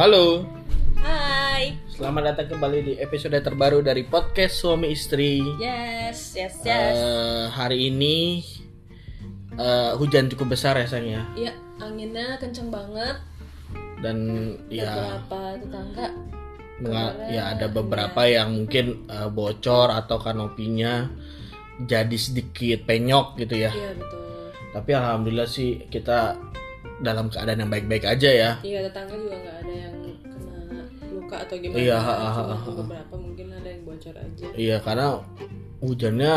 Halo, Hai. selamat datang kembali di episode terbaru dari podcast suami istri. Yes, yes, yes. Eh, hari ini eh, hujan cukup besar ya sayang ya, Iya, anginnya kenceng banget. dan ya, Beberapa tetangga. menga- ya ada beberapa yang mungkin eh, bocor atau kanopinya jadi sedikit penyok gitu ya. Iya betul. Tapi alhamdulillah sih kita dalam keadaan yang baik-baik aja ya. Iya tetangga juga nggak ada yang luka atau gimana. Iya, ha, ha, ha, ha. beberapa mungkin ada yang bocor aja. Iya karena hujannya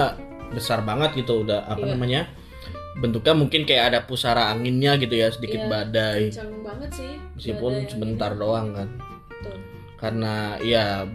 besar banget gitu udah apa Iya. namanya bentuknya mungkin kayak ada pusara anginnya gitu ya sedikit Iya, badai Kenceng banget sih. meskipun badai sebentar doang kan. Betul. karena ya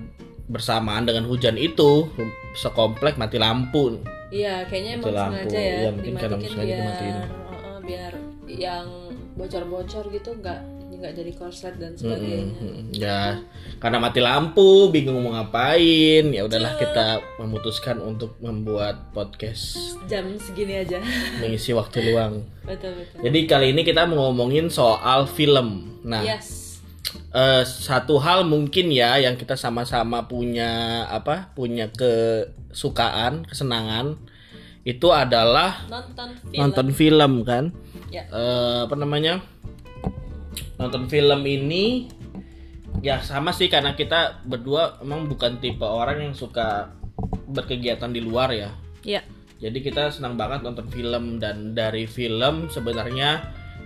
bersamaan dengan hujan itu sekomplek mati lampu Iya, kayaknya emang Mati lampu. sengaja ya. Iya, mungkin karena sengaja biar, dimatiin. Heeh, biar yang bocor-bocor gitu nggak nggak jadi korslet dan sebagainya. mm-mm. ya karena mati lampu bingung mau ngapain ya udahlah kita memutuskan untuk membuat podcast Jam segini aja. mengisi waktu luang betul betul. jadi kali ini kita mau ngomongin soal film nah Yes. Eh, satu hal mungkin ya yang kita sama-sama punya apa punya kesukaan kesenangan itu adalah Nonton film. nonton film kan Ya. Eh, apa namanya nonton film ini ya sama sih karena kita berdua emang bukan tipe orang yang suka berkegiatan di luar ya Ya. jadi kita senang banget nonton film dan dari film sebenarnya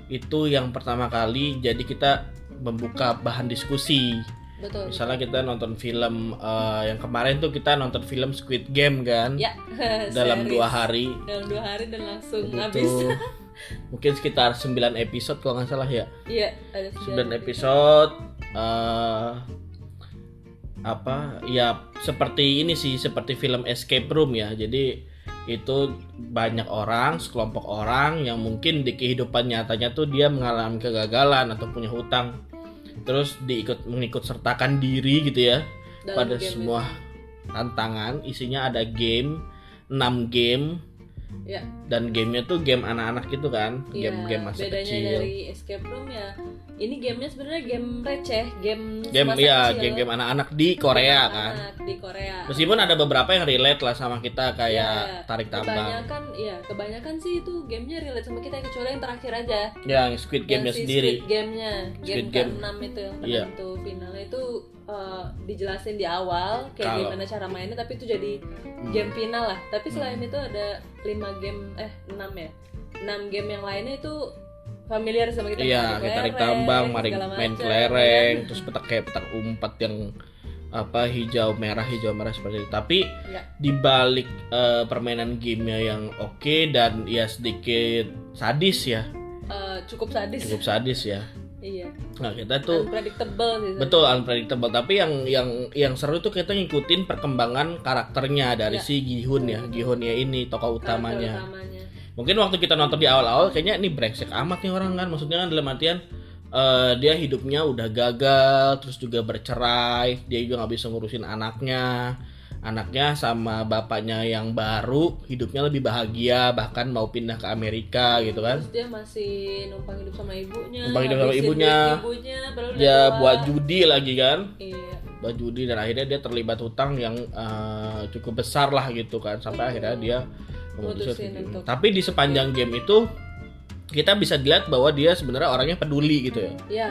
itu yang pertama kali jadi kita membuka bahan diskusi. Betul. Misalnya kita nonton film eh, yang kemarin tuh kita nonton film Squid Game kan Ya. dalam dua hari. Dalam dua hari dan langsung habis. mungkin sekitar 9 episode kalau nggak salah ya. Iya, ada 9 episode. eh apa ya seperti ini sih seperti film escape room ya. Jadi itu banyak orang sekelompok orang yang mungkin di kehidupan nyatanya tuh dia mengalami kegagalan atau punya hutang. Terus diikut mengikut sertakan diri gitu ya Dalam pada semua tantangan. Isinya ada game 6 game Ya. dan gamenya tuh game anak-anak gitu kan Iya, game-game masa bedanya kecil dari escape room ya. Ini gamenya sebenarnya game receh, game game ya game-game anak-anak di Korea Game kan anak di Korea. Meskipun ada beberapa yang relate lah sama kita kayak Iya, tarik tambang. Kebanyakan iya, kebanyakan sih itu gamenya relate sama kita kecuali yang terakhir aja. Yang Squid Game-nya Yang si sendiri. Squid Game-nya, Squid game Game. ke-6 itu yang Iya. penentu finalnya itu eh, dijelasin di awal kayak Kalau- gimana cara mainnya tapi itu jadi game final lah. Tapi selain Hmm. itu ada 5 game eh 6 ya. 6 game yang lainnya itu familiar sama kita Iya, kayak tarik tambang, maring, main macam, kelereng, terus petak kayak petak umpat yang apa hijau merah hijau merah seperti itu. Tapi Ya. di balik eh, permainan gamenya yang oke dan ya sedikit sadis ya, Eh, cukup sadis. cukup sadis ya. Iya. Nah kita tuh Unpredictable sih. betul unpredictable. Tapi yang yang yang seru tuh kita ngikutin perkembangan karakternya dari Ya. si Gihun ya, Gihun ya ini tokoh Karakter utamanya. utamanya. mungkin waktu kita nonton di awal-awal kayaknya ini brengsek amat nih orang kan maksudnya kan dalam artian eh, dia hidupnya udah gagal terus juga bercerai dia juga nggak bisa ngurusin anaknya anaknya sama bapaknya yang baru hidupnya lebih bahagia bahkan mau pindah ke Amerika gitu kan Terus dia masih numpang hidup sama ibunya. Numpang hidup sama ibunya. ibunya dia buat judi lagi kan Iya. buat judi dan akhirnya dia terlibat hutang yang eh, cukup besar lah gitu kan sampai akhirnya dia memutuskan untuk- tapi di sepanjang game itu kita bisa dilihat bahwa dia sebenarnya orangnya peduli gitu ya Ya,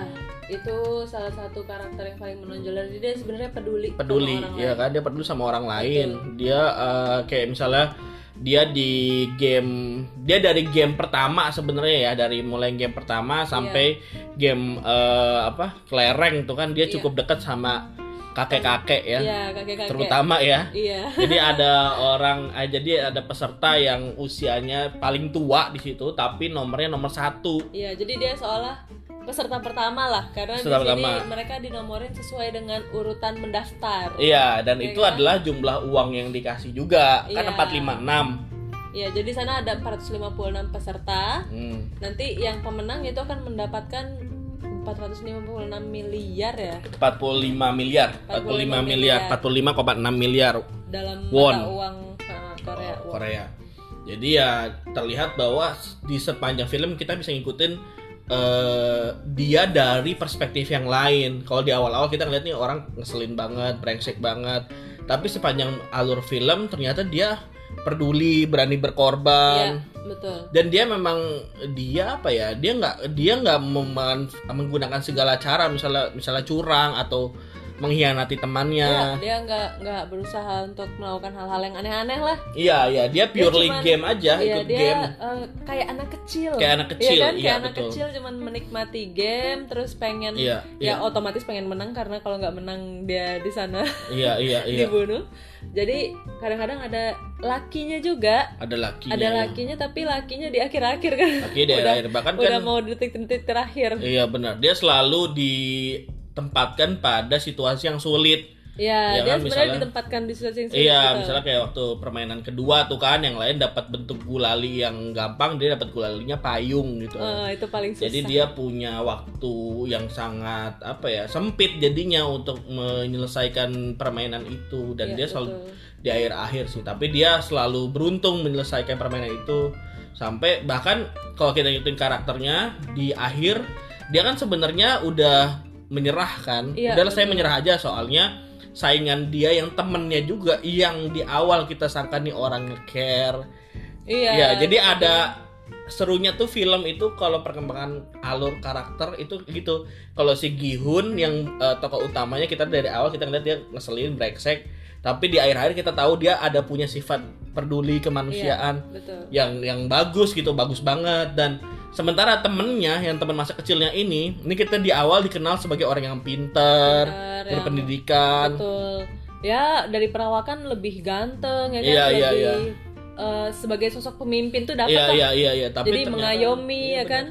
itu salah satu karakter yang paling menonjol dari dia sebenarnya peduli. sama peduli orang ya lain. kan dia peduli sama orang lain dia eh, kayak misalnya dia di game dia dari game pertama sebenarnya ya dari mulai game pertama sampai game eh, apa kelereng tuh kan dia Iya. cukup dekat sama kakek-kakek ya Iya, kakek-kakek. terutama ya Iya. jadi ada orang eh, jadi ada peserta yang usianya paling tua di situ tapi nomornya nomor satu Iya, jadi dia seolah peserta pertama lah karena Peserta di sini pertama. mereka dinomorin sesuai dengan urutan mendaftar. iya dan Iya itu kan? adalah jumlah uang yang dikasih juga kan Iya. 456 Iya, jadi sana ada 456 peserta. hmm. Nanti yang pemenang itu akan mendapatkan 456 miliar ya 45 miliar 45 miliar 45,6 miliar dalam Won. mata uang uh, Korea. won. Korea jadi ya terlihat bahwa di sepanjang film kita bisa ngikutin eh, dia dari perspektif yang lain. Kalau di awal-awal kita ngeliat nih orang ngeselin banget, brengsek banget. Tapi sepanjang alur film ternyata dia peduli, berani berkorban. betul. Dan dia memang dia apa ya? Dia nggak dia nggak menggunakan segala cara, misalnya misalnya curang atau mengkhianati Iya, temannya. dia nggak nggak berusaha untuk melakukan hal-hal yang aneh-aneh lah. Iya, iya, dia purely cuman- game aja, Iya, ikut dia game. eh, kayak anak kecil. Kayak anak Iya kecil, kan? iya, Kayak anak betul. kecil cuman menikmati game terus pengen Iya, ya iya. otomatis pengen menang karena kalau nggak menang dia di sana Iya, iya, iya. dibunuh. Jadi kadang-kadang ada lakinya juga. Ada lakinya. ada ya. lakinya tapi lakinya di akhir-akhir kan. Laki di udah, akhir bahkan udah kan mau detik-detik terakhir. Iya benar, dia selalu ditempatkan pada situasi yang sulit. Ya, Ya dia kan, sebenarnya misalnya- ditempatkan di situasi yang sulit Iya, gitu. misalnya kayak waktu permainan kedua tuh kan, yang lain dapat bentuk gulali yang gampang, dia dapat gulalinya payung gitu. Eh, itu paling susah. Jadi dia punya waktu yang sangat apa ya sempit jadinya untuk menyelesaikan permainan itu dan Iya, dia selalu betul. di akhir-akhir sih. Tapi dia selalu beruntung menyelesaikan permainan itu sampai bahkan kalau kita ngikutin karakternya di akhir dia kan sebenarnya udah menyerah kan. Iya, Udahlah saya menyerah aja soalnya saingan dia yang temennya juga yang di awal kita sangka nih orang nge-care Iya. Ya, jadi ada serunya tuh film itu kalau perkembangan alur karakter itu gitu. Kalau si Gihun yang eh, tokoh utamanya kita dari awal kita ngeliat dia ngeselin, brengsek, tapi di akhir-akhir kita tahu dia ada punya sifat peduli kemanusiaan betul. yang yang bagus gitu, bagus banget dan sementara temennya yang teman masa kecilnya ini, ini kita di awal dikenal sebagai orang yang pinter, Pintar, yang- berpendidikan. Betul. Ya, dari perawakan lebih ganteng ya kan, Iya, iya, lebih iya. eh, sebagai sosok pemimpin tuh dapat Iya lah. iya iya iya, tapi Jadi ternyata- mengayomi Iya, ya kan.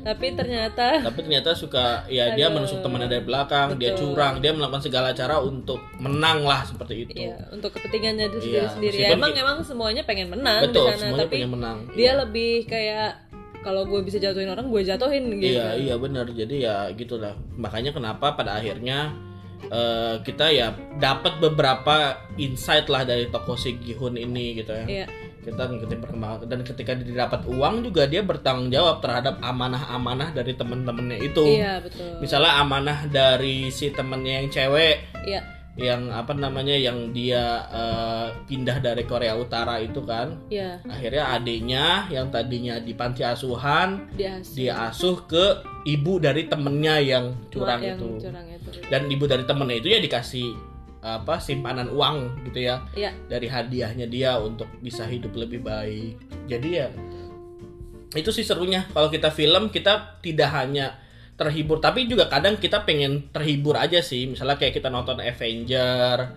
Tapi ternyata tapi ternyata suka ya dia Aduh. menusuk temannya dari belakang dia Betul. curang dia melakukan segala cara untuk menang lah seperti itu ya untuk kepentingannya diri Iya, sendiri. Ya, emang emang semuanya pengen menang betul di sana, semuanya tapi pengen menang dia lebih kayak kalau gue bisa jatuhin orang, gue jatuhin gitu. iya iya benar jadi ya gitulah makanya kenapa pada akhirnya eh, kita ya dapat beberapa insight lah dari tokoh si Gihun ini gitu ya Iya. kita ngikutin perkembangan dan ketika dia dapat uang juga dia bertanggung jawab terhadap amanah-amanah dari temen-temennya itu Iya, betul. misalnya amanah dari si temennya yang cewek Iya. Yang apa namanya yang dia eh, pindah dari Korea Utara itu kan. Iya, akhirnya adiknya yang tadinya di panti asuhan dia diasuh ke ibu dari temennya yang curang yang itu. curang itu. dan ibu dari temennya itu ya dikasih apa simpanan uang gitu ya. Iya. dari hadiahnya dia untuk bisa hidup lebih baik. Jadi ya itu sih serunya. Kalau kita film kita tidak hanya terhibur. Tapi juga kadang kita pengen terhibur aja sih. Misalnya kayak kita nonton Avenger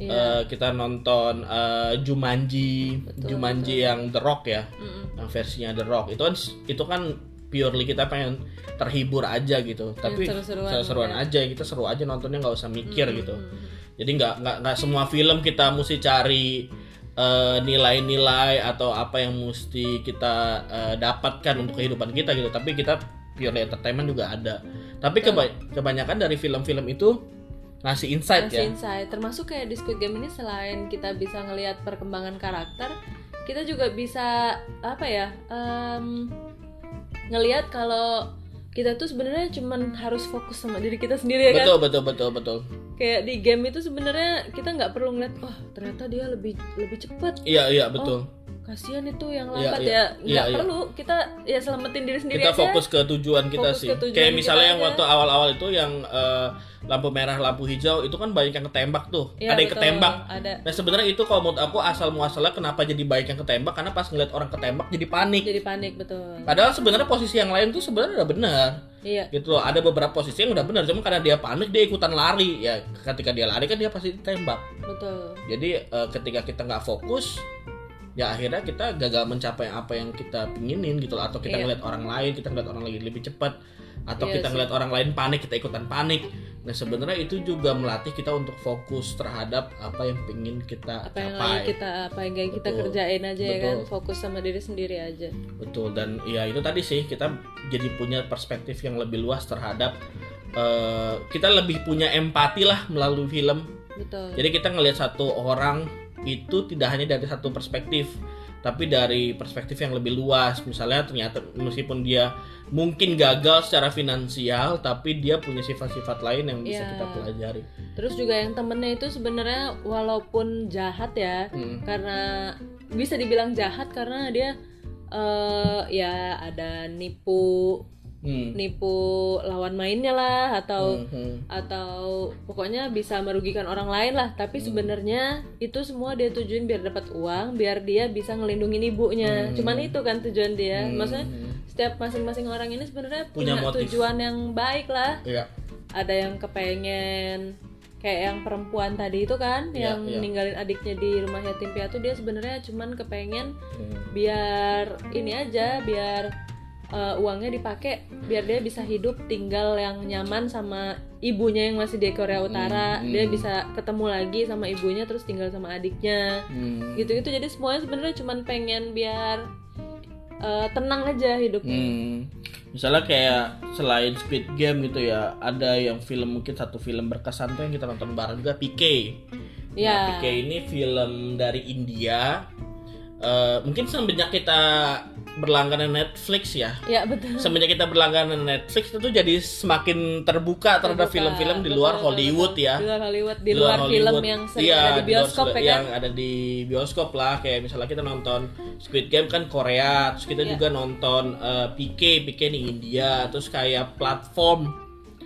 Iya. eh, kita nonton eh, Jumanji Betul, Jumanji yang The Rock ya. Mm-mm. yang versinya The Rock. Itu kan itu kan purely kita pengen terhibur aja gitu. Tapi seru-seruan, seru-seruan ya. aja kita seru aja nontonnya nggak usah mikir Mm-mm. gitu. Jadi nggak nggak nggak semua film kita mesti cari eh, nilai-nilai atau apa yang mesti kita eh, dapatkan untuk kehidupan kita gitu. Tapi kita pure entertainment juga ada tapi Betul. keba- kebanyakan dari film-film itu ngasih insight Ngasih ya insight. Termasuk kayak di Squid Game ini selain kita bisa ngelihat perkembangan karakter, kita juga bisa apa ya? em, ngelihat kalau kita tuh sebenarnya cuman harus fokus sama diri kita sendiri ya kan? betul betul betul betul Kayak di game itu sebenarnya kita nggak perlu ngeliat, wah ternyata dia lebih lebih cepat. iya iya betul Kasihan itu yang Iya, lambat iya. ya. Iya, Nggak iya. perlu. Kita ya selamatin diri sendiri kita aja. fokus ke tujuan kita Fokus sih ke tujuan kayak kita misalnya yang aja. waktu awal-awal itu yang eh, lampu merah lampu hijau itu kan banyak yang ketembak tuh Iya, ada yang betul. ketembak Ada. nah sebenarnya itu kalau menurut aku asal muasalnya kenapa jadi baik yang ketembak karena pas ngeliat orang ketembak jadi panik Jadi panik betul. padahal sebenarnya posisi yang lain tuh sebenarnya udah benar Iya. gitu loh ada beberapa posisi yang udah benar cuma karena dia panik dia ikutan lari ya ketika dia lari kan dia pasti ditembak Betul. jadi eh, ketika kita nggak fokus ya akhirnya kita gagal mencapai apa yang kita pinginin gitu loh. Atau kita Iya. ngeliat orang lain kita ngeliat orang lain lebih cepat. Atau Iya kita sih. ngeliat orang lain panik kita ikutan panik. Nah sebenarnya itu juga melatih kita untuk fokus terhadap apa yang pingin kita apa yang capai. lagi kita apa yang lagi kita Betul. kerjain aja ya kan? Betul. fokus sama diri sendiri aja. Betul. Dan ya itu tadi sih kita jadi punya perspektif yang lebih luas terhadap eh, kita lebih punya empati lah melalui film. Betul. Jadi kita ngelihat satu orang itu tidak hanya dari satu perspektif. tapi dari perspektif yang lebih luas misalnya ternyata meskipun dia mungkin gagal secara finansial tapi dia punya sifat-sifat lain yang bisa Iya. kita pelajari Terus juga yang temennya itu sebenarnya walaupun jahat ya, Hmm. karena bisa dibilang jahat karena dia eh ya ada nipu Hmm. nipu lawan mainnya lah atau Hmm, hmm. atau pokoknya bisa merugikan orang lain lah tapi sebenarnya itu semua dia tujuin biar dapat uang biar dia bisa ngelindungin ibunya Hmm. cuman itu kan tujuan dia Hmm. maksudnya setiap masing-masing orang ini sebenarnya Punya punya, motif. tujuan yang baik lah Iya. ada yang kepengen kayak yang perempuan tadi itu kan Iya, yang iya. ninggalin adiknya di rumah yatim piatu dia sebenarnya cuman kepengen Hmm. biar ini aja biar uh, uangnya dipakai biar dia bisa hidup tinggal yang nyaman sama ibunya yang masih di Korea Utara Hmm, dia hmm. bisa ketemu lagi sama ibunya terus tinggal sama adiknya Hmm. gitu-gitu jadi semuanya sebenarnya cuman pengen biar uh, tenang aja hidupnya Hmm. Misalnya kayak selain Squid Game gitu ya, ada yang film mungkin satu film berkesan tuh yang kita nonton bareng juga PK. Nah, Ya. PK ini film dari India. Eh, mungkin semenjak kita berlangganan Netflix ya. ya betul Semenjak kita berlangganan Netflix itu jadi semakin terbuka terhadap film-film di luar betul, Hollywood betul. ya. di luar Hollywood di luar, film Hollywood. yang sering Iya, ada di luar bioskop film ya kan yang ada di bioskop lah kayak misalnya kita nonton Squid Game kan Korea terus kita Iya. juga nonton eh, PK PK di India terus kayak platform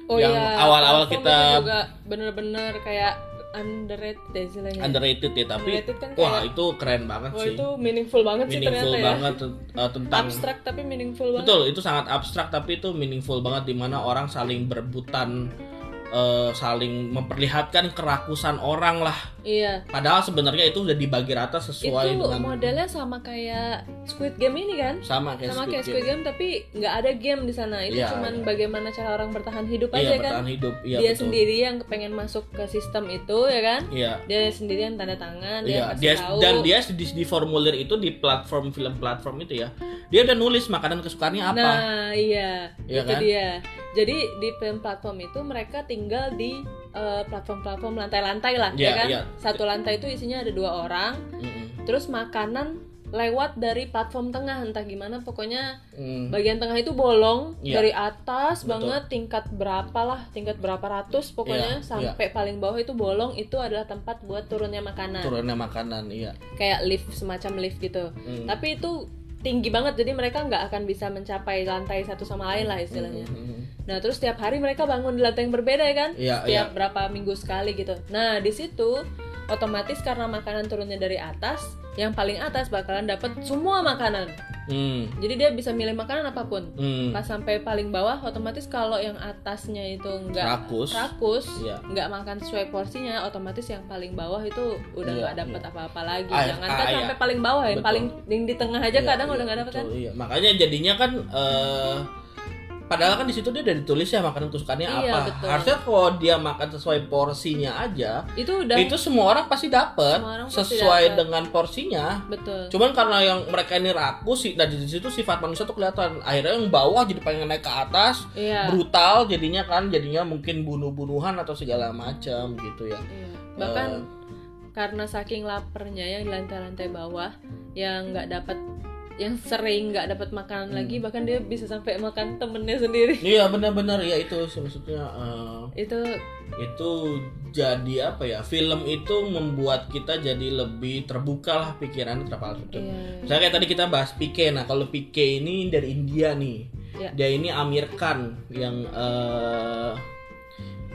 oh yang iya awal-awal kita- bener-bener kayak underrated deh istilahnya. Underrated ya tapi Underrated kan wah kayak- itu keren banget oh sih. itu meaningful banget sih meaningful ternyata ya. banget eh, tentang abstrak tapi meaningful banget. Betul itu sangat abstrak tapi itu meaningful banget di mana orang saling berebutan eh, saling memperlihatkan kerakusan orang lah iya padahal sebenarnya itu udah dibagi rata sesuai itu dengan modelnya sama kayak Squid Game ini kan sama kayak sama Squid kayak Game. Squid Game tapi nggak ada game di sana itu Iya, cuman iya. bagaimana cara orang bertahan hidup iya aja kan bertahan hidup iya dia betul. sendiri yang pengen masuk ke sistem itu ya kan iya dia sendiri yang tanda tangan dia Iya, dia tahu dan dia di, di formulir itu di platform film platform itu ya. Dia udah nulis makanan kesukaannya apa. Nah, iya, Iya itu kan? dia. Jadi di film platform itu mereka tinggal di eh, platform-platform lantai-lantai lah, Iya, ya kan? iya. Satu lantai itu isinya ada dua orang, Mm-mm. terus makanan lewat dari platform tengah entah gimana pokoknya Mm. bagian tengah itu bolong Iya. dari atas Betul. banget tingkat berapa lah tingkat berapa ratus pokoknya Iya, sampai paling bawah itu bolong itu adalah tempat buat turunnya makanan Turunnya makanan, iya. kayak lift semacam lift gitu Mm. tapi itu tinggi banget jadi mereka nggak akan bisa mencapai lantai satu sama lain lah istilahnya Mm. nah terus setiap hari mereka bangun di lantai yang berbeda ya kan Iya, setiap iya. berapa minggu sekali gitu nah di situ otomatis karena makanan turunnya dari atas yang paling atas bakalan dapat semua makanan Mm. jadi dia bisa milih makanan apa pun Mm. pas sampai paling bawah otomatis kalau yang atasnya itu nggak Rakus. rakus Iya. nggak makan sesuai porsinya otomatis yang paling bawah itu udah Iya, nggak dapat iya. apa-apa lagi Ah, jangan ah, kan iya. sampai paling bawah yang Betul. paling yang di tengah aja Iya, kadang udah nggak dapat kan Iya, makanya jadinya kan eh padahal kan di situ dia udah ditulis ya makanan kesukaannya Iya, apa. betul. Harusnya kalau dia makan sesuai porsinya aja, itu udah itu semua orang pasti dapat sesuai dapet. dengan porsinya. betul Cuman karena yang mereka ini rakus sih, dan di situ sifat manusia tuh kelihatan. Akhirnya yang bawah jadi pengen naik ke atas, iya brutal jadinya kan, jadinya mungkin bunuh-bunuhan atau segala macam gitu ya. Iya. bahkan Eh. karena saking laparnya yang di lantai-lantai bawah yang nggak dapat yang sering nggak dapat makanan Hmm. lagi bahkan dia bisa sampai makan temennya sendiri Iya benar-benar ya itu maksudnya eh, itu itu jadi apa ya? Film itu membuat kita jadi lebih terbuka lah pikirannya terhadap hal itu. iya, Misalnya kayak tadi kita bahas PK. Nah, kalau PK ini dari India nih. Ya. Dia ini Amir Khan yang eh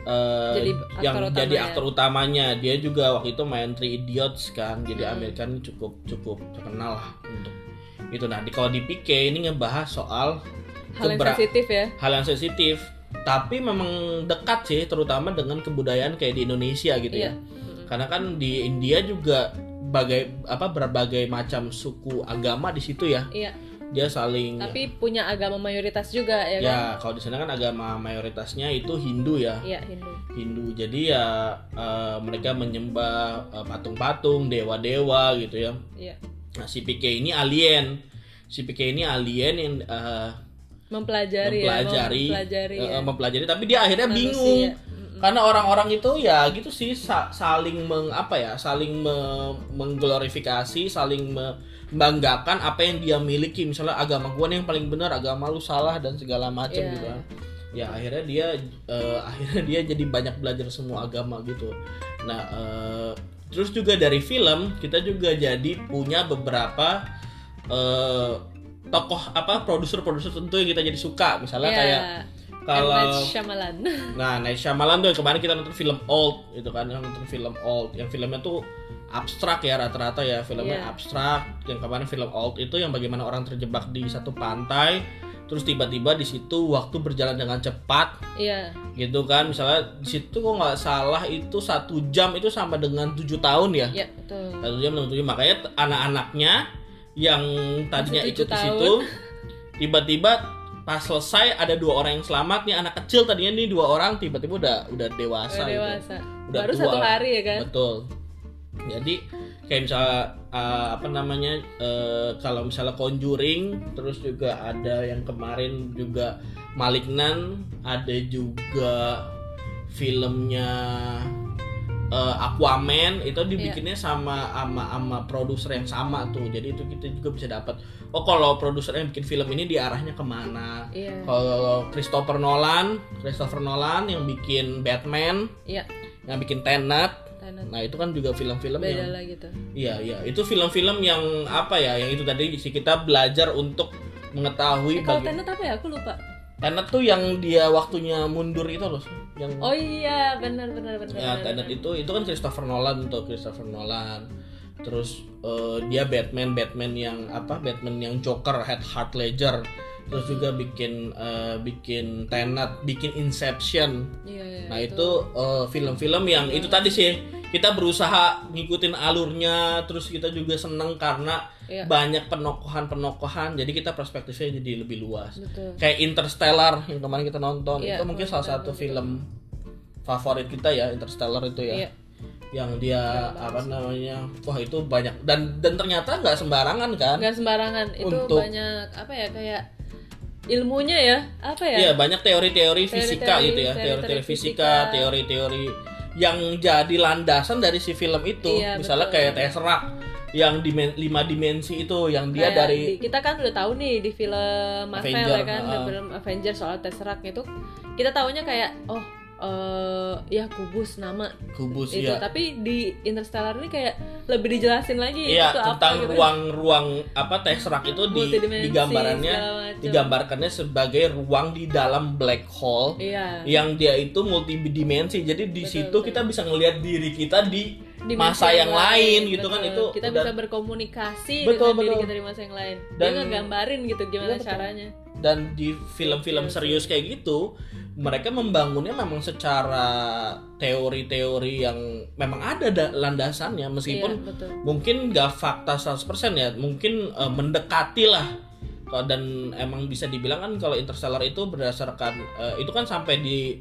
eh, Jadi yang aktor jadi utamanya. aktor utamanya. Dia juga waktu itu main Three Idiots kan. Jadi Hmm. Amir Khan cukup cukup terkenal lah untuk itu. Nah, di kalau di PK ini ngebahas soal hal yang sensitif ya. hal yang sensitif. Tapi memang dekat sih, terutama dengan kebudayaan kayak di Indonesia gitu iya. Ya. Karena kan di India juga bagai apa berbagai macam suku agama di situ ya. Iya. Dia saling tapi punya agama mayoritas juga ya kan? ya kalau di sana kan agama mayoritasnya itu Hindu ya. Iya Hindu. Hindu. Jadi ya eh, mereka menyembah eh, patung-patung dewa-dewa gitu ya. Iya nah si PK ini alien si PK ini alien yang eh, mempelajari, mempelajari ya mempelajari eh, ya. mempelajari tapi dia akhirnya Manusia. bingung Mm-mm. karena orang-orang itu ya gitu sih sa- saling meng apa ya saling me- mengglorifikasi saling membanggakan apa yang dia miliki misalnya agama gua nih yang paling benar agama lu salah dan segala macam Iya. gitu kan ya akhirnya dia eh, akhirnya dia jadi banyak belajar semua agama gitu nah eh, terus juga dari film kita juga jadi punya beberapa eh, tokoh apa produser-produser tentu yang kita jadi suka misalnya Iya. kayak kalau. Night Shyamalan. Nah, Night Shyamalan tuh yang kemarin kita nonton film Old gitu kan, yang nonton film Old, yang filmnya tuh abstrak ya rata-rata ya filmnya Iya. abstrak. Yang kemarin film Old itu yang bagaimana orang terjebak di satu pantai, terus tiba-tiba di situ waktu berjalan dengan cepat Iya. gitu kan. Misalnya di situ kok nggak salah itu satu jam itu sama dengan tujuh tahun ya. Iya, betul. Satu jam dengan tujuh makanya anak-anaknya yang tadinya ikut di situ tiba-tiba pas selesai ada dua orang yang selamat nih anak kecil tadinya nih dua orang tiba-tiba udah udah dewasa, Udah gitu. dewasa. Udah Baru tua. satu hari ya kan? betul jadi kayak misalnya uh, apa namanya uh, kalau misalnya Conjuring terus juga ada yang kemarin juga Malignan ada juga filmnya uh, Aquaman itu dibikinnya sama sama sama produser yang sama tuh jadi itu kita juga bisa dapat oh kalau produser yang bikin film ini diarahnya ke mana Iya. kalau Christopher Nolan Christopher Nolan yang bikin Batman Iya. yang bikin Tenet Tenet. nah itu kan juga film-film Beda yang lagi tuh. iya iya itu film-film yang apa ya yang itu tadi sih kita belajar untuk mengetahui Eh, kalau bagi- Tenet apa ya? Aku lupa. Tenet tuh yang dia waktunya mundur itu loh yang Oh iya, benar benar benar. ya Tenet benar. itu itu kan Christopher Nolan tuh Christopher Nolan terus eh, dia Batman Batman yang apa Batman yang Joker Head Heart Ledger terus juga bikin eh, bikin Tenet bikin Inception Iya, iya. nah itu eh, film-film yang itu tadi sih kita berusaha ngikutin alurnya terus kita juga seneng karena Iya. banyak penokohan-penokohan jadi kita perspektifnya jadi lebih luas Betul. kayak Interstellar yang kemarin kita nonton Iya, itu mungkin salah satu nonton. film favorit kita ya Interstellar itu ya Iya. yang dia apa namanya wah itu banyak dan dan ternyata nggak sembarangan kan Nggak sembarangan. Itu Untuk- banyak apa ya kayak ilmunya ya? Apa ya? Iya banyak teori-teori fisika Teori-teori- gitu ya teori-teori fisika teori-teori yang jadi landasan dari si film itu Iya, misalnya betul. kayak Tesseract yang dimen lima dimensi itu yang dia Kayak dari di- kita kan udah tahu nih di film Marvel Avenger, ya kan, di uh-uh. film Avengers soal Tesseract itu kita taunya kayak oh eh ya kubus nama kubus itu ya tapi di Interstellar ini kayak lebih dijelasin lagi Iya itu tentang apa gitu. ruang-ruang apa Tesseract itu di, di gambarannya digambarkannya sebagai ruang di dalam black hole iya yang dia itu multidimensi jadi di Betul, situ betul. kita bisa ngelihat diri kita di Dimensi masa yang lain gitu kan betul. itu kita udah- bisa berkomunikasi Betul, dengan diri betul. kita di masa yang lain Dan- dia ngegambarin gitu gimana Iya, betul. caranya dan di film-film oke. serius kayak gitu mereka membangunnya memang secara teori-teori yang memang ada da- landasannya. Meskipun iya, betul. mungkin nggak fakta 100% ya mungkin eh, mendekati lah. Dan emang bisa dibilang kan kalau Interstellar itu berdasarkan eh, itu kan sampai di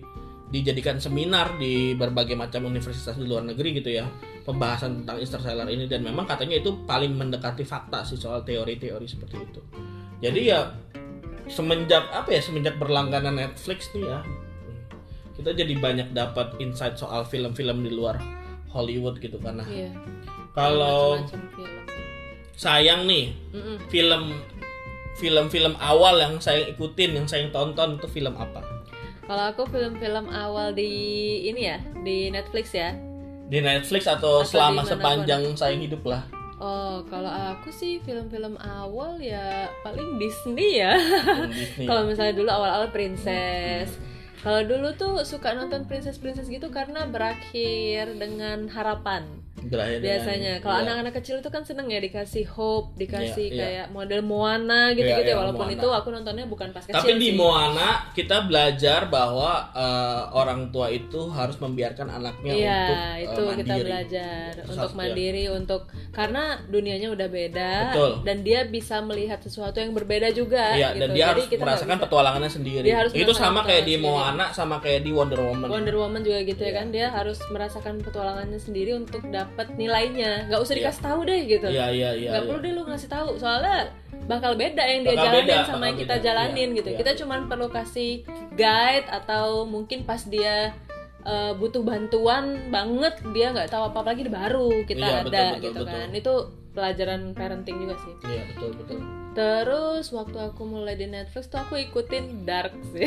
dijadikan seminar di berbagai macam universitas di luar negeri gitu ya pembahasan tentang Interstellar ini. Dan memang katanya itu paling mendekati fakta sih soal teori-teori seperti itu. Jadi ya semenjak apa ya semenjak berlangganan Netflix nih ya. Kita jadi banyak dapat insight soal film-film di luar Hollywood gitu karena iya. kalau sayang nih Mm-mm. film film-film awal yang saya ikutin yang saya tonton itu film apa? Kalau aku film-film awal di ini ya di Netflix ya. Di Netflix atau, Atau selama sepanjang saya hidup lah Oh, kalau aku sih film-film awal ya paling Disney ya. Kalau misalnya dulu awal-awal Princess. Kalau dulu tuh suka nonton princess-princess gitu karena berakhir dengan harapan. Berakhir Biasanya kalau iya. anak-anak kecil itu kan seneng ya dikasih hope, dikasih Iya, iya. kayak model Moana gitu-gitu Iya, ya. iya, Walaupun Moana. itu aku nontonnya bukan pas kecil tapi di sih. Moana kita belajar bahwa eh, orang tua itu harus membiarkan anaknya Iya, untuk eh, itu kita mandiri. belajar Itu untuk mandiri untuk karena dunianya udah beda Betul. dan dia bisa melihat sesuatu yang berbeda juga Iya, gitu. dan dia Jadi harus kita merasakan petualangannya sendiri. Dia harus itu sama kayak di petualangan Moana sama kayak di Wonder Woman. Wonder Woman juga gitu ya Iya. kan dia harus merasakan petualangannya sendiri untuk dapat nilainya nggak usah Iya. dikasih tahu deh gitu Iya, iya, iya. nggak iya. perlu deh lu ngasih tahu soalnya bakal beda yang dia Bakal jalanin beda, sama yang kita beda. jalanin Iya, gitu iya. kita cuman perlu kasih guide atau mungkin pas dia eh, butuh bantuan banget dia nggak tahu apa apa lagi baru kita Iya, ada betul, betul, gitu betul. kan itu pelajaran parenting juga sih. Iya betul betul. Terus waktu aku mulai di Netflix tuh aku ikutin Dark sih.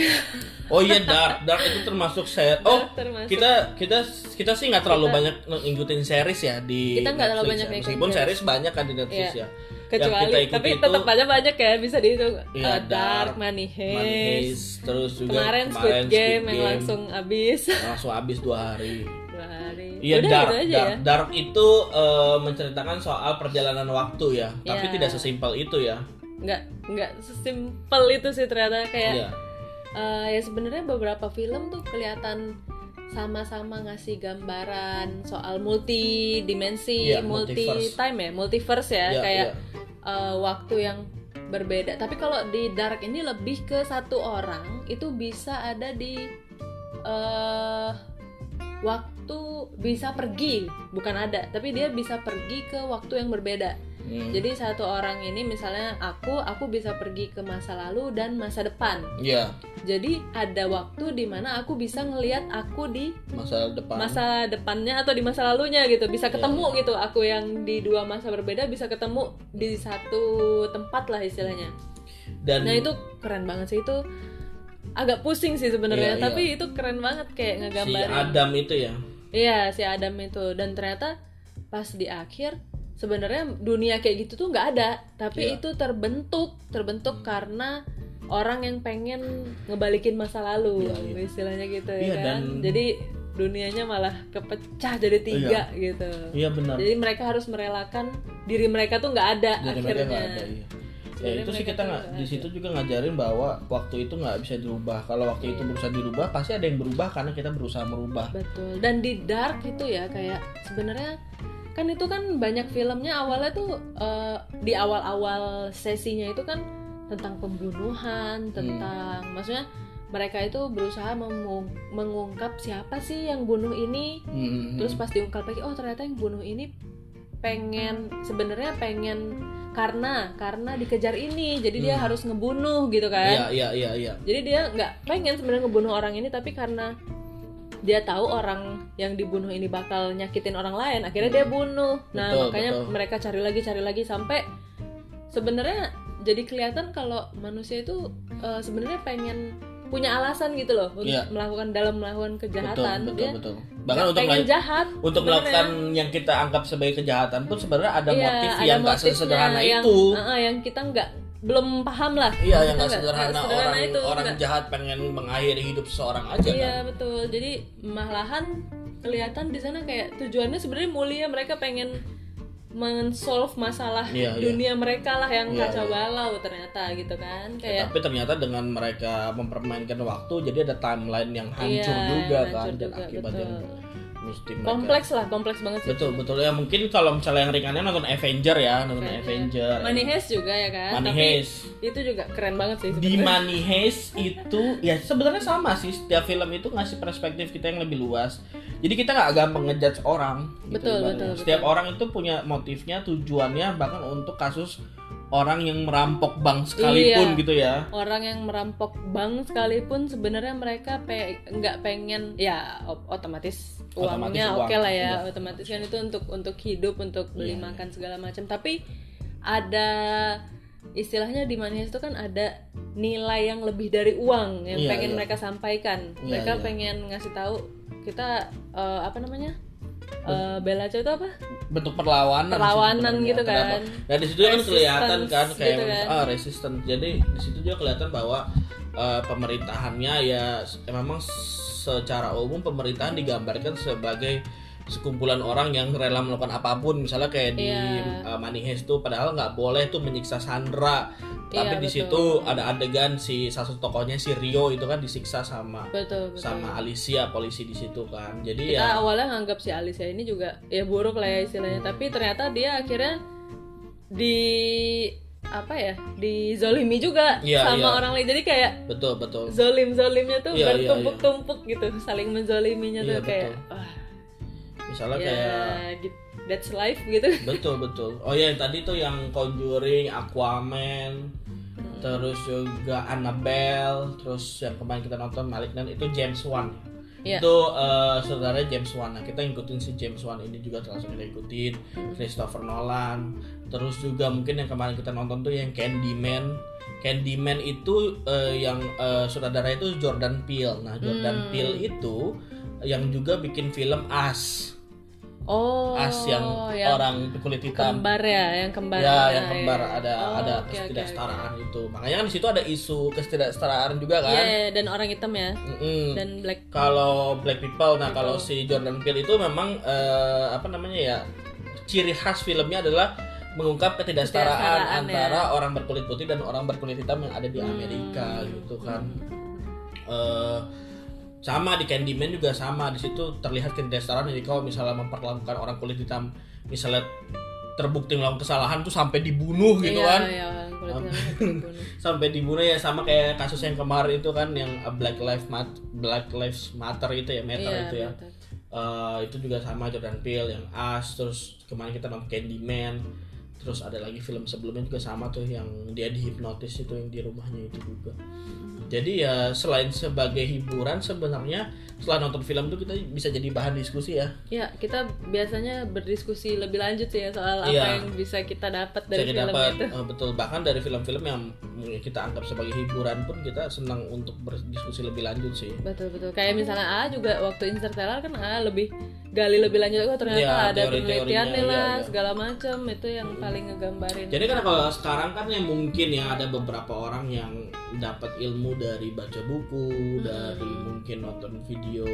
Oh iya dark. Dark itu termasuk set oh termasuk. kita kita kita sih nggak terlalu banyak ngikutin series ya di Kita nggak terlalu banyak ya. meskipun series. banyak kan di Netflix Iya. ya. Kecuali kita tapi itu- tetap aja banyak ya bisa dihitung. Iya, Eh, Dark, Money Money Heist. Heist, terus juga kemarin Squid Game yang langsung habis. Langsung habis dua hari. Dua hari Iya udah dark, gitu aja dark, ya dark itu eh, menceritakan soal perjalanan waktu ya, tapi Iya. tidak sesimpel itu ya. nggak nggak sesimpel itu sih ternyata kayak Iya, eh, ya sebenarnya beberapa film tuh kelihatan sama-sama ngasih gambaran soal multi dimensi, Iya, multi multiverse. time ya, multiverse ya, Iya, kayak iya. eh, waktu yang berbeda. Tapi kalau di Dark ini lebih ke satu orang itu bisa ada di eh waktu bisa pergi, bukan ada, tapi dia bisa pergi ke waktu yang berbeda. Hmm. Jadi satu orang ini misalnya aku, aku bisa pergi ke masa lalu dan masa depan. Iya, Jadi ada waktu di mana aku bisa ngelihat aku di masa depan. masa depannya atau di masa lalunya gitu, bisa Iya, ketemu gitu. Aku yang di dua masa berbeda bisa ketemu di satu tempat lah istilahnya. Dan Nah itu keren banget sih itu agak pusing sih sebenarnya, Iya, iya. tapi itu keren banget kayak si ngegambarin. Adam itu ya. Iya si Adam itu dan ternyata pas di akhir sebenarnya dunia kayak gitu tuh nggak ada tapi Iya. itu terbentuk terbentuk karena orang yang pengen ngebalikin masa lalu Iya, iya. istilahnya gitu ya Iya, kan dan- jadi dunianya malah kepecah jadi tiga gitu Iya benar. jadi mereka harus merelakan diri mereka tuh nggak ada mereka akhirnya nggak ada. Iya. Ya itu sih kita nggak di situ juga ngajarin bahwa waktu itu nggak bisa dirubah. Kalau waktu itu berusaha dirubah, pasti ada yang berubah karena kita berusaha merubah. Betul. Dan di Dark itu ya kayak sebenarnya kan itu kan banyak filmnya awalnya tuh eh, di awal-awal sesinya itu kan tentang pembunuhan, tentang maksudnya mereka itu berusaha mengung- mengungkap siapa sih yang bunuh ini. Hmm. Terus pas diungkap lagi, oh ternyata yang bunuh ini pengen sebenarnya pengen karena karena dikejar ini, jadi dia Hmm. harus ngebunuh gitu kan Iya iya iya iya. jadi dia nggak pengen sebenarnya ngebunuh orang ini tapi karena dia tahu orang yang dibunuh ini bakal nyakitin orang lain akhirnya dia bunuh nah Betul, makanya betul. mereka cari lagi cari lagi sampai sebenarnya jadi kelihatan kalau manusia itu eh, sebenarnya pengen punya alasan gitu loh untuk Iya. melakukan dalam melakukan Betul kejahatan betul dia betul. nggak Bahkan untuk pengen mel- jahat untuk sebenarnya. melakukan yang kita anggap sebagai kejahatan pun sebenarnya ada Iya, motif ada yang nggak sesederhana yang, itu. eh, yang kita nggak belum paham lah Iya yang Kita nggak sederhana, sederhana orang itu, orang jahat pengen mengakhiri hidup seseorang aja Iya kan. betul. Jadi malahan kelihatan di sana kayak tujuannya sebenarnya mulia. Mereka pengen men-solve masalah Iya, iya. dunia mereka lah yang Iya, kacau iya. balau ternyata gitu kan. Ya, Kayak tapi ternyata dengan mereka mempermainkan waktu jadi ada timeline yang hancur iya, juga hancur kan dan juga, akibat yang betul. Mesti mereka Kompleks lah, kompleks banget sih. betul betul ya mungkin kalau misalnya yang ringannya nonton Avenger ya nonton Avenger, Money Heist juga ya kan. Money Tapi Heist. itu juga keren banget sih di sebenarnya. Money Heist itu ya sebenarnya sama sih setiap film itu ngasih perspektif kita yang lebih luas jadi kita nggak gampang ngejudge orang gitu Betul, ibaratnya. betul, setiap betul. orang itu punya motifnya tujuannya bahkan untuk kasus orang yang merampok bank sekalipun Iya. gitu ya Orang yang merampok bank sekalipun sebenarnya mereka pe- nggak pengen ya otomatis uangnya uang, oke lah ya iya. otomatis kan itu untuk untuk hidup untuk beli Iya, makan segala macam tapi ada istilahnya di Heist itu kan ada nilai yang lebih dari uang yang Iya, pengen iya. mereka sampaikan Iya, mereka iya. pengen ngasih tahu kita eh, apa namanya Eh, bela itu apa bentuk perlawanan Perlawanan gitu kan. Kenapa? Dan di situ kan kelihatan kan Resistance kayak gitu kan. ah resisten. Jadi di situ juga kelihatan bahwa eh, pemerintahannya ya memang secara umum pemerintahan digambarkan sebagai sekumpulan orang yang rela melakukan apa pun. Misalnya kayak di Iya. eh, Money Heist tuh padahal nggak boleh tuh menyiksa Sandra. Tapi Iya, di situ ada adegan si salah satu tokohnya si Rio itu kan disiksa sama betul betul. sama Alicia polisi di situ kan. Jadi kita ya awalnya nganggap si Alicia ini juga ya buruk lah ya istilahnya. Tapi ternyata dia akhirnya di apa ya dizolimi juga Iya, sama iya. orang lain. Jadi kayak betul betul. zolim zolimnya tuh Iya, iya, bertumpuk-tumpuk gitu saling menzoliminya Iya, tuh kayak betul. Misalnya ya kayak that's life gitu. Betul betul. Oh ya yang tadi tuh yang Conjuring Aquaman Hmm. terus juga Annabelle terus yang kemarin kita nonton Malignant itu James Wan. Iya. itu eh, saudaranya James Wan. Nah kita ngikutin si James Wan ini juga termasuk kita ikutin. Christopher Nolan. Terus juga mungkin yang kemarin kita nonton tuh yang Candyman. Candyman itu eh, yang eh, sutradara itu Jordan Peele. Nah Jordan Hmm. Peele itu yang juga bikin film As Oh, As yang, yang orang kulit hitam kembar ya, yang kembar. ya ya, yang kembar ya. ada Oh, ada oke, ketidaksetaraan itu makanya kan di situ ada isu ketidaksetaraan juga kan Iya, iya, dan orang hitam ya, Mm-mm. dan black. kalau Black People nah kalau si Jordan Peele itu memang eh, apa namanya ya ciri khas filmnya adalah mengungkap ketidaksetaraan Ketidaksetaraan, antara orang berkulit putih dan orang berkulit hitam yang ada di Hmm. Amerika gitu kan Eh, sama di Candyman juga sama. Di situ terlihat ketidaksetaraan jadi kalau misalnya memperlakukan orang kulit hitam misalnya terbukti melakukan kesalahan tuh sampai dibunuh gitu iya, kan. Iya, sampai dibunuh. sampai dibunuh ya. Sama kayak kasus yang kemarin itu kan yang uh, Black Lives Matter Black Lives Matter itu ya Matter Iya, itu ya. Eh, itu juga sama Jordan Peele yang As terus kemarin kita nonton Candyman. Terus ada lagi film sebelumnya juga sama tuh yang dia dihipnotis itu yang di rumahnya itu juga jadi ya selain sebagai hiburan sebenarnya setelah nonton film itu kita bisa jadi bahan diskusi ya Iya, kita biasanya berdiskusi lebih lanjut sih ya soal Iya. apa yang bisa kita dapat dari Bisa kita film dapat itu. eh, betul bahkan dari film-film yang kita anggap sebagai hiburan pun kita senang untuk berdiskusi lebih lanjut sih Betul betul. Kayak misalnya A juga waktu Interstellar kan A lebih gali lebih lanjut oh ternyata Iya, ada penelitiannya iya, lah iya. segala macam itu yang paling ngegambarin. Jadi kan kalau sekarang kan yang mungkin ya ada beberapa orang yang dapat ilmu dari baca buku, dari mungkin nonton video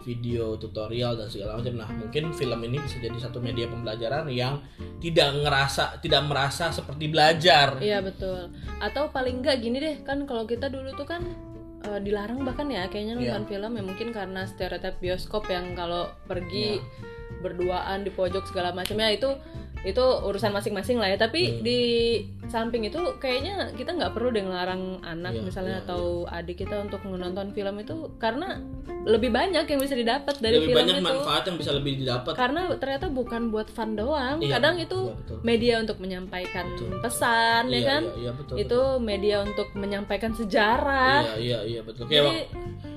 video tutorial dan segala macam. Nah, mungkin film ini bisa jadi satu media pembelajaran yang tidak ngerasa tidak merasa seperti belajar. Iya betul. Atau paling enggak gini deh kan kalau kita dulu tuh kan eh, dilarang bahkan ya kayaknya Iya. nonton film ya mungkin karena stereotip bioskop yang kalau pergi berduaan di pojok segala macamnya itu itu urusan masing-masing lah ya tapi Hmm. di samping itu kayaknya kita nggak perlu deh ngelarang anak Iya, misalnya iya, atau adik kita untuk menonton film itu karena lebih banyak yang bisa didapat dari Lebih film banyak itu manfaat yang bisa lebih didapat. karena ternyata bukan buat fun doang Iya, kadang itu iya, betul. media untuk menyampaikan Betul. pesan ya Iya, kan Iya, iya, betul. itu media untuk menyampaikan sejarah Iya, iya, iya betul. Kayak, jadi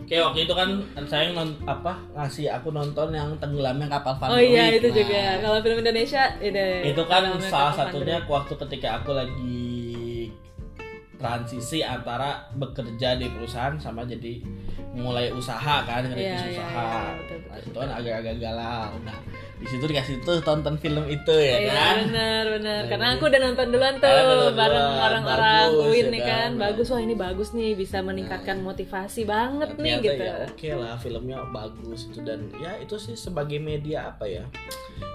kayak waktu itu kan saya non, apa ngasih aku nonton yang tenggelamnya kapal Van oh iya itu Nah, juga kalau film Indonesia itu itu kan salah Kapal satunya waktu ketika aku lagi transisi antara bekerja di perusahaan sama jadi mulai usaha kan Iya, ngerintis iya, usaha. iya, betul, betul, nah, itu kan agak-agak galau. Nah di situ dikasih tuh tonton film itu ya Iya kan? benar benar. Nah, karena aku udah nonton duluan tuh nonton bareng orang-orang UIN ya nih kan? kan? Nah. bagus wah ini bagus nih bisa meningkatkan motivasi banget nih gitu. ya oke lah filmnya bagus itu dan ya itu sih sebagai media apa ya?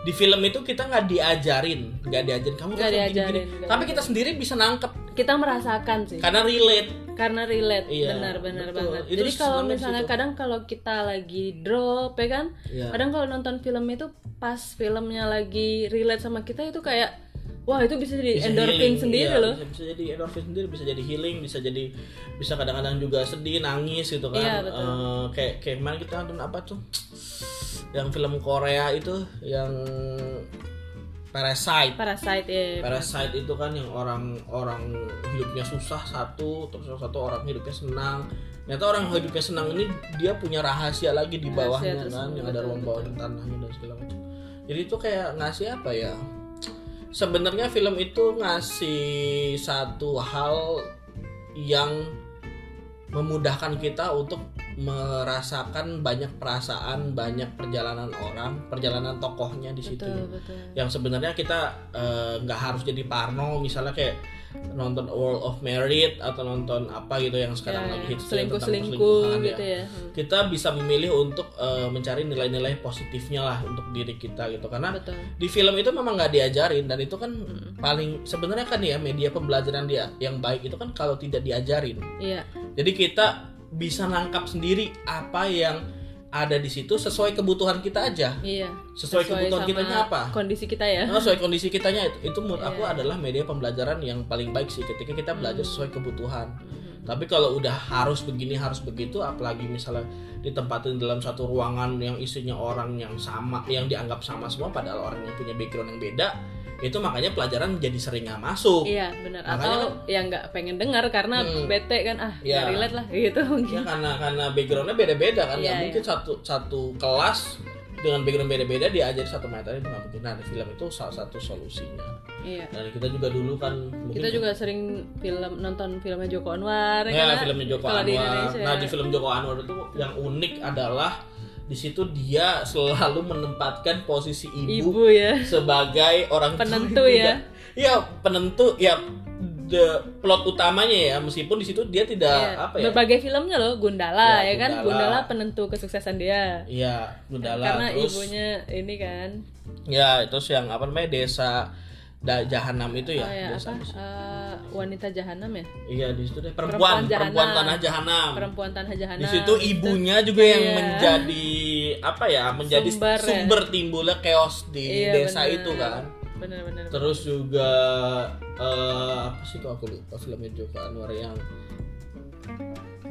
Di film itu kita nggak diajarin nggak diajarin kamu begini, diajarin, begini. nggak tapi kita sendiri bisa nangkep kita merasakan sih karena relate karena relate Iya, benar benar betul. banget Itu jadi kalau misalnya situ. kadang kalau kita lagi drop ya kan ya. kadang kalau nonton film itu pas filmnya lagi relate sama kita itu kayak wah itu bisa jadi Bisa endorphin healing, sendiri iya, loh bisa, bisa jadi endorphin sendiri bisa jadi healing bisa jadi bisa kadang-kadang juga sedih nangis gitu kan Iya, betul. Eh, kayak kayak kemarin kita nonton apa tuh yang film Korea itu yang Parasite. Parasite ya Parasite itu kan yang orang-orang hidupnya susah satu terus satu orang hidupnya senang. Ternyata orang hidupnya senang ini dia punya rahasia lagi di Rahasia bawahnya kan tersembunyi, yang ada ruang bawah tanahnya dan segala macam. Jadi itu kayak ngasih apa ya? Sebenarnya film itu ngasih satu hal yang memudahkan kita untuk merasakan banyak perasaan banyak perjalanan orang perjalanan tokohnya di situ. Betul betul. Yang sebenarnya kita eh, nggak harus jadi parno misalnya kayak nonton World of Merit atau nonton apa gitu yang sekarang Ya, lagi hits selingkuh tentang selingkuh perselingkuhan gitu ya. ya kita bisa memilih untuk eh, mencari nilai-nilai positifnya lah untuk diri kita gitu. Karena betul. di film itu memang nggak diajarin dan itu kan Hmm. paling sebenarnya kan ya media pembelajaran dia yang baik itu kan kalau tidak diajarin. Iya. Jadi kita bisa nangkap sendiri apa yang ada di situ sesuai kebutuhan kita aja iya sesuai, kebutuhan sama kitanya apa kondisi kita ya Nah, sesuai kondisi kitanya itu, itu menurut aku Iya. adalah media pembelajaran yang paling baik sih ketika kita belajar Hmm. sesuai kebutuhan. Tapi kalau udah harus begini harus begitu, apalagi misalnya ditempatin dalam satu ruangan yang isinya orang yang sama, yang dianggap sama semua, padahal orang yang punya background yang beda, itu makanya pelajaran jadi sering nggak masuk Iya benar. Atau ya nggak pengen dengar karena Hmm. bete kan ah Iya. nggak relate lah gitu ya karena karena backgroundnya beda-beda kan nggak Iya, mungkin satu satu kelas dengan background beda-beda diajari satu materi itu nggak mungkin nah di film itu salah satu solusinya Iya. dan kita juga dulu kan Kita juga sering film nonton filmnya Joko Anwar ya, kan, filmnya Joko di Anwar Indonesia. nah di film Joko Anwar itu yang unik adalah di situ dia selalu menempatkan posisi ibu, Ibu ya. sebagai orang tua Penentu yang ya. Iya penentu ya the plot utamanya ya meskipun di situ dia tidak Iya. apa ya Berbagai filmnya loh, Gundala Ya, ya, kan, Gundala. Gundala penentu kesuksesan dia. Iya, Gundala Karena terus ibunya ini kan, ya terus yang apa namanya desa da, Jahanam itu ya, oh ya apa? eh, wanita jahanam ya, iya di situ deh Perempuan perempuan perempuan, Jahanam. tanah Jahanam perempuan tanah jahanam. di situ ibunya juga yang Iya. menjadi apa ya menjadi Sumber sumber, ya. timbulnya chaos di Iya, desa benar. itu kan Bener-bener. terus juga eh, apa sih kalau aku lupa filmnya Joko Anwar yang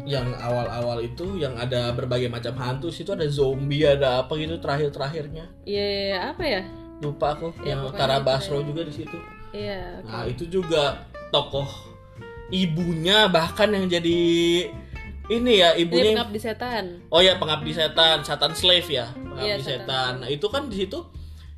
yang awal-awal itu yang ada berbagai macam hantu situ ada zombie ada apa gitu terakhir-terakhirnya Iya, iya, iya, apa ya? Lupa aku Ya, yang Tara itu Basro juga di situ Iya. oke. nah itu juga tokoh ibunya bahkan yang jadi ini ya ibunya yang- pengabdi setan. oh ya pengabdi setan satan slave ya pengabdi Iya, setan setan. nah itu kan di situ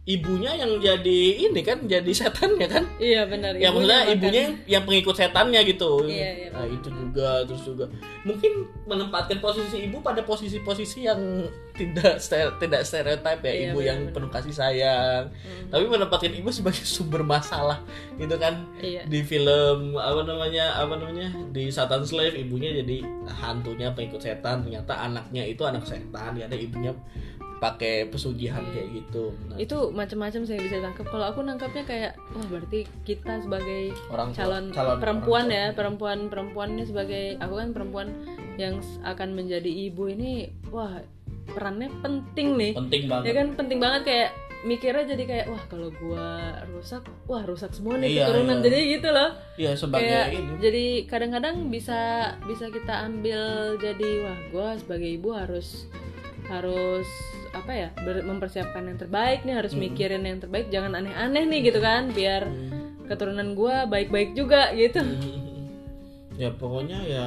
ibunya yang jadi ini kan jadi setannya kan Iya benar. ya maksudnya ibunya yang, yang pengikut setannya gitu Iya, iya. nah itu juga terus juga mungkin menempatkan posisi ibu pada posisi-posisi yang tidak stere- tidak stereotip ya Iya, ibu yang benar-benar. penuh kasih sayang Hmm. tapi menempatkan ibu sebagai sumber masalah gitu kan Iya. di film apa namanya apa namanya di Satan Slave ibunya jadi hantunya pengikut setan ternyata anaknya itu anak setan ya ada ibunya pakai pesugihan Iya. kayak gitu nah, Itu macam-macam saya bisa tangkap. Kalau aku nangkapnya kayak, wah berarti kita sebagai orang tua- calon, perempuan orang ya tua. perempuan perempuannya sebagai aku kan perempuan yang akan menjadi ibu ini wah perannya penting nih penting ya banget kan penting banget kayak mikirnya jadi kayak wah kalau gua rusak wah rusak semua nih Iya, keturunan iya. jadi gitu loh ya sebagai kayak ini jadi kadang-kadang bisa bisa kita ambil jadi wah gua sebagai ibu harus harus apa ya mempersiapkan yang terbaik nih harus Hmm. mikirin yang terbaik jangan aneh-aneh nih gitu kan biar Hmm. keturunan gua baik-baik juga gitu. Ya pokoknya ya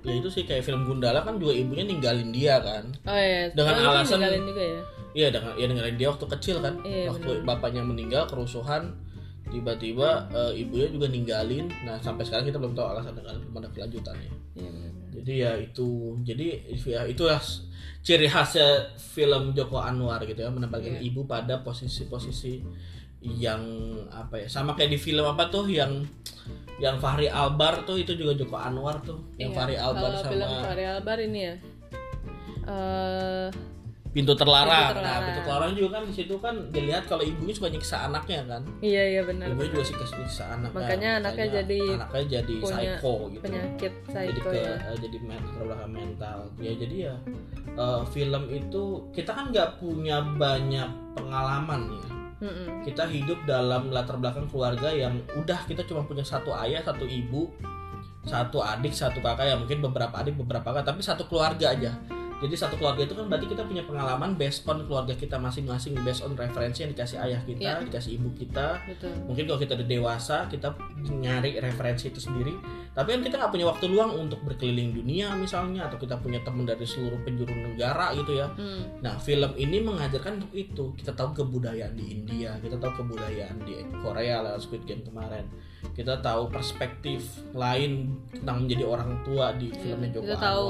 ya itu sih kayak film Gundala kan juga ibunya ninggalin dia kan. Oh iya. Dengan Oh, itu alasan- ninggalin juga ya? Iya dengan ya ninggalin dia waktu kecil kan. Iya, waktu bapaknya meninggal kerusuhan tiba-tiba eh, ibunya juga ninggalin. Nah sampai sekarang kita belum tahu alasan dengan belum ada kelanjutannya. Iya, jadi ya itu jadi ya itulah ciri khasnya film Joko Anwar gitu ya menempatkan Iya. ibu pada posisi-posisi yang apa ya sama kayak di film apa tuh yang yang Fahri Albar tuh itu juga Joko Anwar tuh yang Iya, Fahri Albar kalau sama film Fahri Albar ini ya eh Pintu Terlarang. Pintu Nah, Terlarang. Pintu Terlarang juga kan di situ kan dilihat kalau ibunya suka nyiksa anaknya kan. iya iya benar Ibunya juga suka nyiksa anaknya. Makanya anaknya jadi anaknya jadi punya psycho gitu. penyakit jadi psycho ke ya eh, jadi men- terbelakang mental. Ya jadi ya eh, film itu kita kan nggak punya banyak pengalaman ya. Mm-mm. Kita hidup dalam latar belakang keluarga yang udah kita cuma punya satu ayah, satu ibu, satu adik, satu kakak ya mungkin beberapa adik, beberapa kakak, tapi satu keluarga aja. Jadi satu keluarga itu kan berarti kita punya pengalaman based on keluarga kita masing-masing, based on referensi yang dikasih ayah kita, Iya. dikasih ibu kita. betul Mungkin kalau kita udah dewasa, kita nyari referensi itu sendiri. Tapi kan kita nggak punya waktu luang untuk berkeliling dunia misalnya, atau kita punya teman dari seluruh penjuru negara gitu ya. Hmm. Nah, film ini mengajarkan untuk itu. Kita tahu kebudayaan di India, kita tahu kebudayaan di Korea lewat Squid Game kemarin. Kita tahu perspektif lain tentang menjadi orang tua di filmnya Joko kita tahu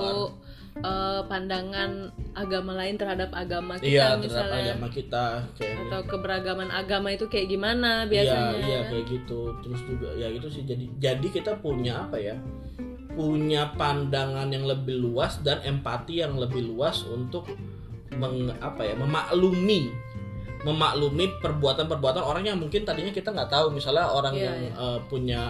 Eh, pandangan agama lain terhadap agama kita Iya, terhadap misalnya agama kita kayak atau keberagaman agama itu kayak gimana biasanya Iya, iya kan? kayak gitu. Terus juga ya itu sih jadi jadi kita punya apa ya? Punya pandangan yang lebih luas dan empati yang lebih luas untuk meng, apa ya? memaklumi memaklumi perbuatan-perbuatan orang yang mungkin tadinya kita nggak tahu misalnya orang Iya, yang iya. eh, punya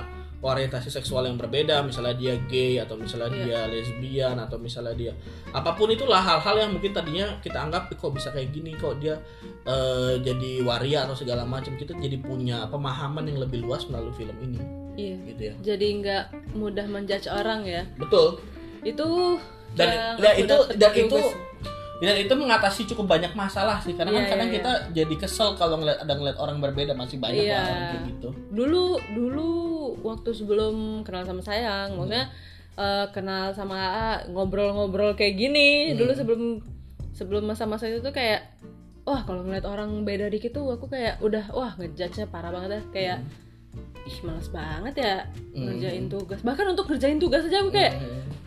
orientasi seksual yang berbeda misalnya dia gay atau misalnya Iya. dia lesbian atau misalnya dia apa pun itulah hal-hal yang mungkin tadinya kita anggap "Eh, kok bisa kayak gini? Kok dia eh, jadi waria atau segala macam? Kita jadi punya pemahaman yang lebih luas melalui film ini. Iya. gitu ya. Jadi nggak mudah menjudge orang ya. Betul. Itu dan yang dan itu dan itu dan itu mengatasi cukup banyak masalah sih. Karena kan Iya, kadang iya, kita jadi kesel kalau ngeliat ada ngeliat orang berbeda masih banyak Iya. orang kayak gitu. Dulu dulu waktu sebelum kenal sama sayang. Maksudnya eh, kenal sama AA ngobrol-ngobrol kayak gini. Dulu sebelum sebelum masa-masa itu tuh kayak wah kalau ngeliat orang beda dikit tuh aku kayak udah wah ngejudge-nya parah banget ya kayak ih males banget ya ngerjain tugas. Bahkan untuk ngerjain tugas aja aku kayak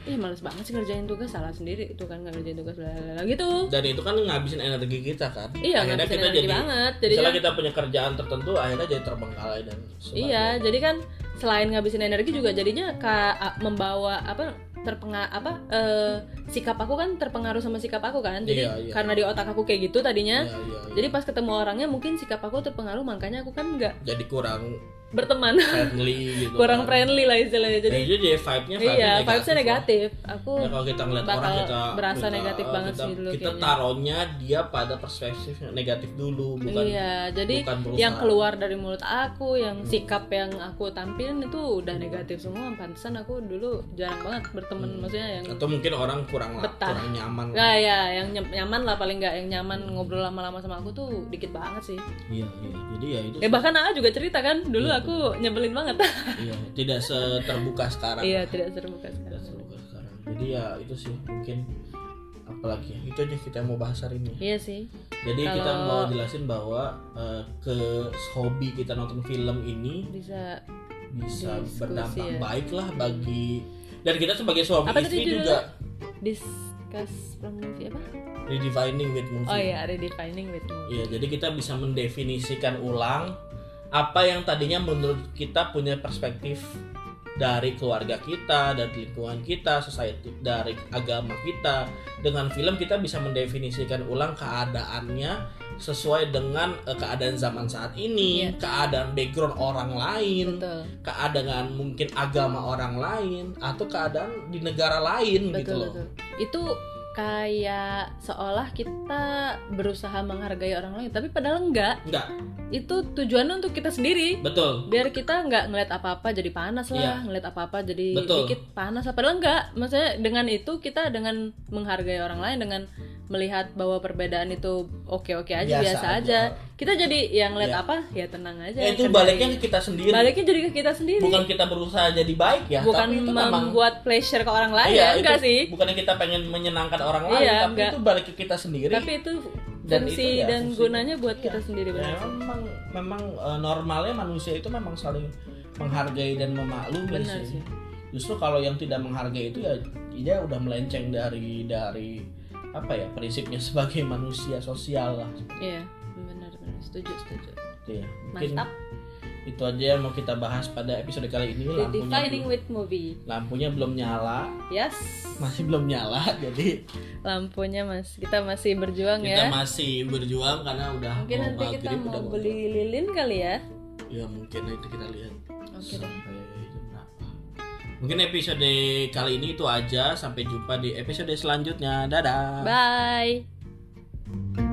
ih males banget sih ngerjain tugas. Salah sendiri itu kan nggak ngerjain tugas lalala gitu. Dan itu kan ngabisin energi kita kan. Iya, akhirnya kita energi jadi banget. Jadinya- misalnya kita punya kerjaan tertentu akhirnya jadi terbengkalai dan sebagainya. Iya, jadi kan selain ngabisin energi juga jadinya ka, a- membawa apa terpengaruh apa eh, sikap aku kan terpengaruh sama sikap aku kan. Jadi Iya, iya. karena di otak aku kayak gitu tadinya. Iya, iya, iya. Jadi pas ketemu orangnya mungkin sikap aku terpengaruh makanya aku kan nggak jadi kurang berteman. friendly gitu Kurang kan. friendly lah istilahnya. jadi, Jadi jadi vibe-nya vibe iya, vibesnya lah. negatif. Aku Ya, kalau kita ngeliat orang kita berasa kita- negatif banget kita, sih dulu kita kayaknya. taruhnya dia pada perspektif negatif dulu bukan iya, jadi bukan berusaha. yang keluar dari mulut aku, yang sikap yang aku tampilin itu udah negatif semua. Pantesan aku dulu jarang banget berteman, maksudnya yang atau mungkin orang kurang Betah. kurang nyaman Nggak ya, yang nyam- nyaman lah paling nggak yang nyaman ngobrol lama-lama sama aku tuh dikit banget sih. iya iya jadi ya itu Eh bahkan Aa juga cerita kan, dulu aku nyebelin banget. iya tidak seterbuka sekarang iya tidak terbuka tidak sekarang. terbuka sekarang jadi ya itu sih mungkin apalagi ya, itu aja kita mau bahas hari ini Iya sih. jadi kita Kalau- mau jelasin bahwa eh, ke hobi kita nonton film ini Bisa bisa berdampak ya. baik lah bagi dan kita sebagai suami Apa istri juga discuss from movie apa? redefining with movie Oh iya, redefining with movie. Iya, jadi kita bisa mendefinisikan ulang apa yang tadinya menurut kita punya perspektif dari keluarga kita, dari lingkungan kita, society, dari agama kita. Dengan film kita bisa mendefinisikan ulang keadaannya sesuai dengan eh, keadaan zaman saat ini, Iya. keadaan background orang lain, Betul. keadaan mungkin agama orang lain atau keadaan di negara lain gitu Betul, loh. betul. Itu kayak seolah kita berusaha menghargai orang lain, tapi padahal enggak. Enggak, Itu tujuannya untuk kita sendiri. betul. biar kita nggak ngeliat apa-apa jadi panas lah, Iya. ngeliat apa-apa jadi Betul. dikit panas. Padahal enggak. Maksudnya dengan itu kita dengan menghargai orang lain dengan melihat bahwa perbedaan itu oke-oke aja, Biasa biasa, aja. aja. Kita jadi yang ngeliat Iya. apa ya tenang aja. Ya, itu baliknya ke kita sendiri. Baliknya jadi ke kita sendiri. bukan kita berusaha jadi baik ya Bukan tapi itu memang membuat pleasure ke orang lain iya, ya, enggak sih. bukannya kita pengen menyenangkan orang lain Iya, tapi enggak. itu balik ke kita sendiri Tapi itu Dan fungsi itu ya, dan fungsi. gunanya buat Iya. kita sendiri Ya, benar memang memang eh, normalnya manusia itu memang saling menghargai dan memaklumi Benar sih. sih. justru kalau yang tidak menghargai itu ya dia udah melenceng dari dari apa ya prinsipnya sebagai manusia sosial lah Iya, benar benar setuju setuju. Gitu ya. mungkin Mantap. itu aja yang mau kita bahas pada episode kali ini lampunya Redefining belum, with movie. lampunya belum nyala Yes. masih belum nyala jadi lampunya mas kita masih berjuang kita ya masih berjuang karena udah mungkin mau nanti kita mau beli lilin kali ya ya mungkin nanti kita lihat Oke deh. Mungkin episode kali ini itu aja. Sampai jumpa di episode selanjutnya. Dadah. Bye